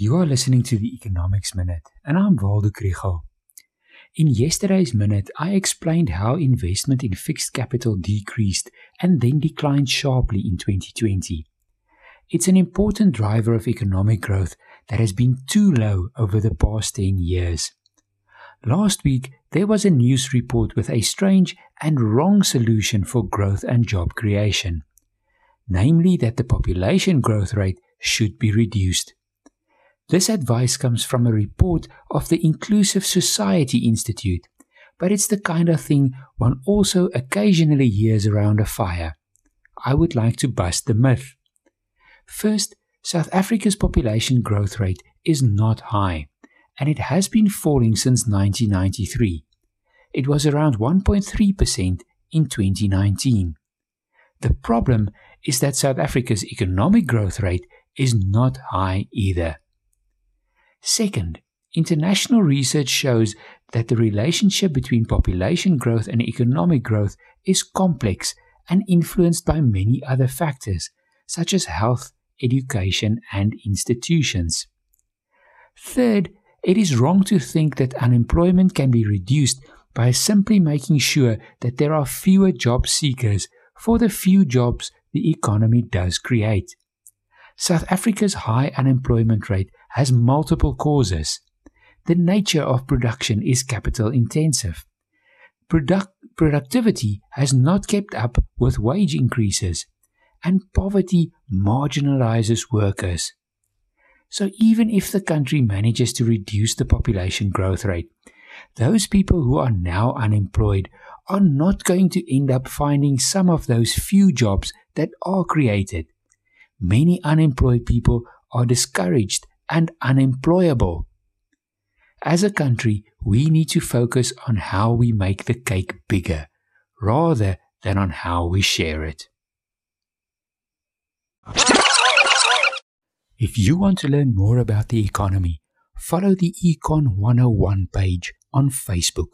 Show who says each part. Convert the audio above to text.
Speaker 1: You are listening to the Economics Minute, and I'm Waldo Krugell. In yesterday's minute, I explained how investment in fixed capital decreased and then declined sharply in 2020. It's an important driver of economic growth that has been too low over the past 10 years. Last week, there was a news report with a strange and wrong solution for growth and job creation, namely that the population growth rate should be reduced. This advice comes from a report of the Inclusive Society Institute, but it's the kind of thing one also occasionally hears around a fire. I would like to bust the myth. First, South Africa's population growth rate is not high, and it has been falling since 1993. It was around 1.3% in 2019. The problem is that South Africa's economic growth rate is not high either. Second, international research shows that the relationship between population growth and economic growth is complex and influenced by many other factors, such as health, education, and institutions. Third, it is wrong to think that unemployment can be reduced by simply making sure that there are fewer job seekers for the few jobs the economy does create. South Africa's high unemployment rate has multiple causes. The nature of production is capital intensive. Product, productivity has not kept up with wage increases, and poverty marginalizes workers. So, even if the country manages to reduce the population growth rate, those people who are now unemployed are not going to end up finding some of those few jobs that are created. Many unemployed people are discouraged and unemployable. As a country, we need to focus on how we make the cake bigger rather than on how we share it. If you want to learn more about the economy, follow the Econ 101 page on Facebook.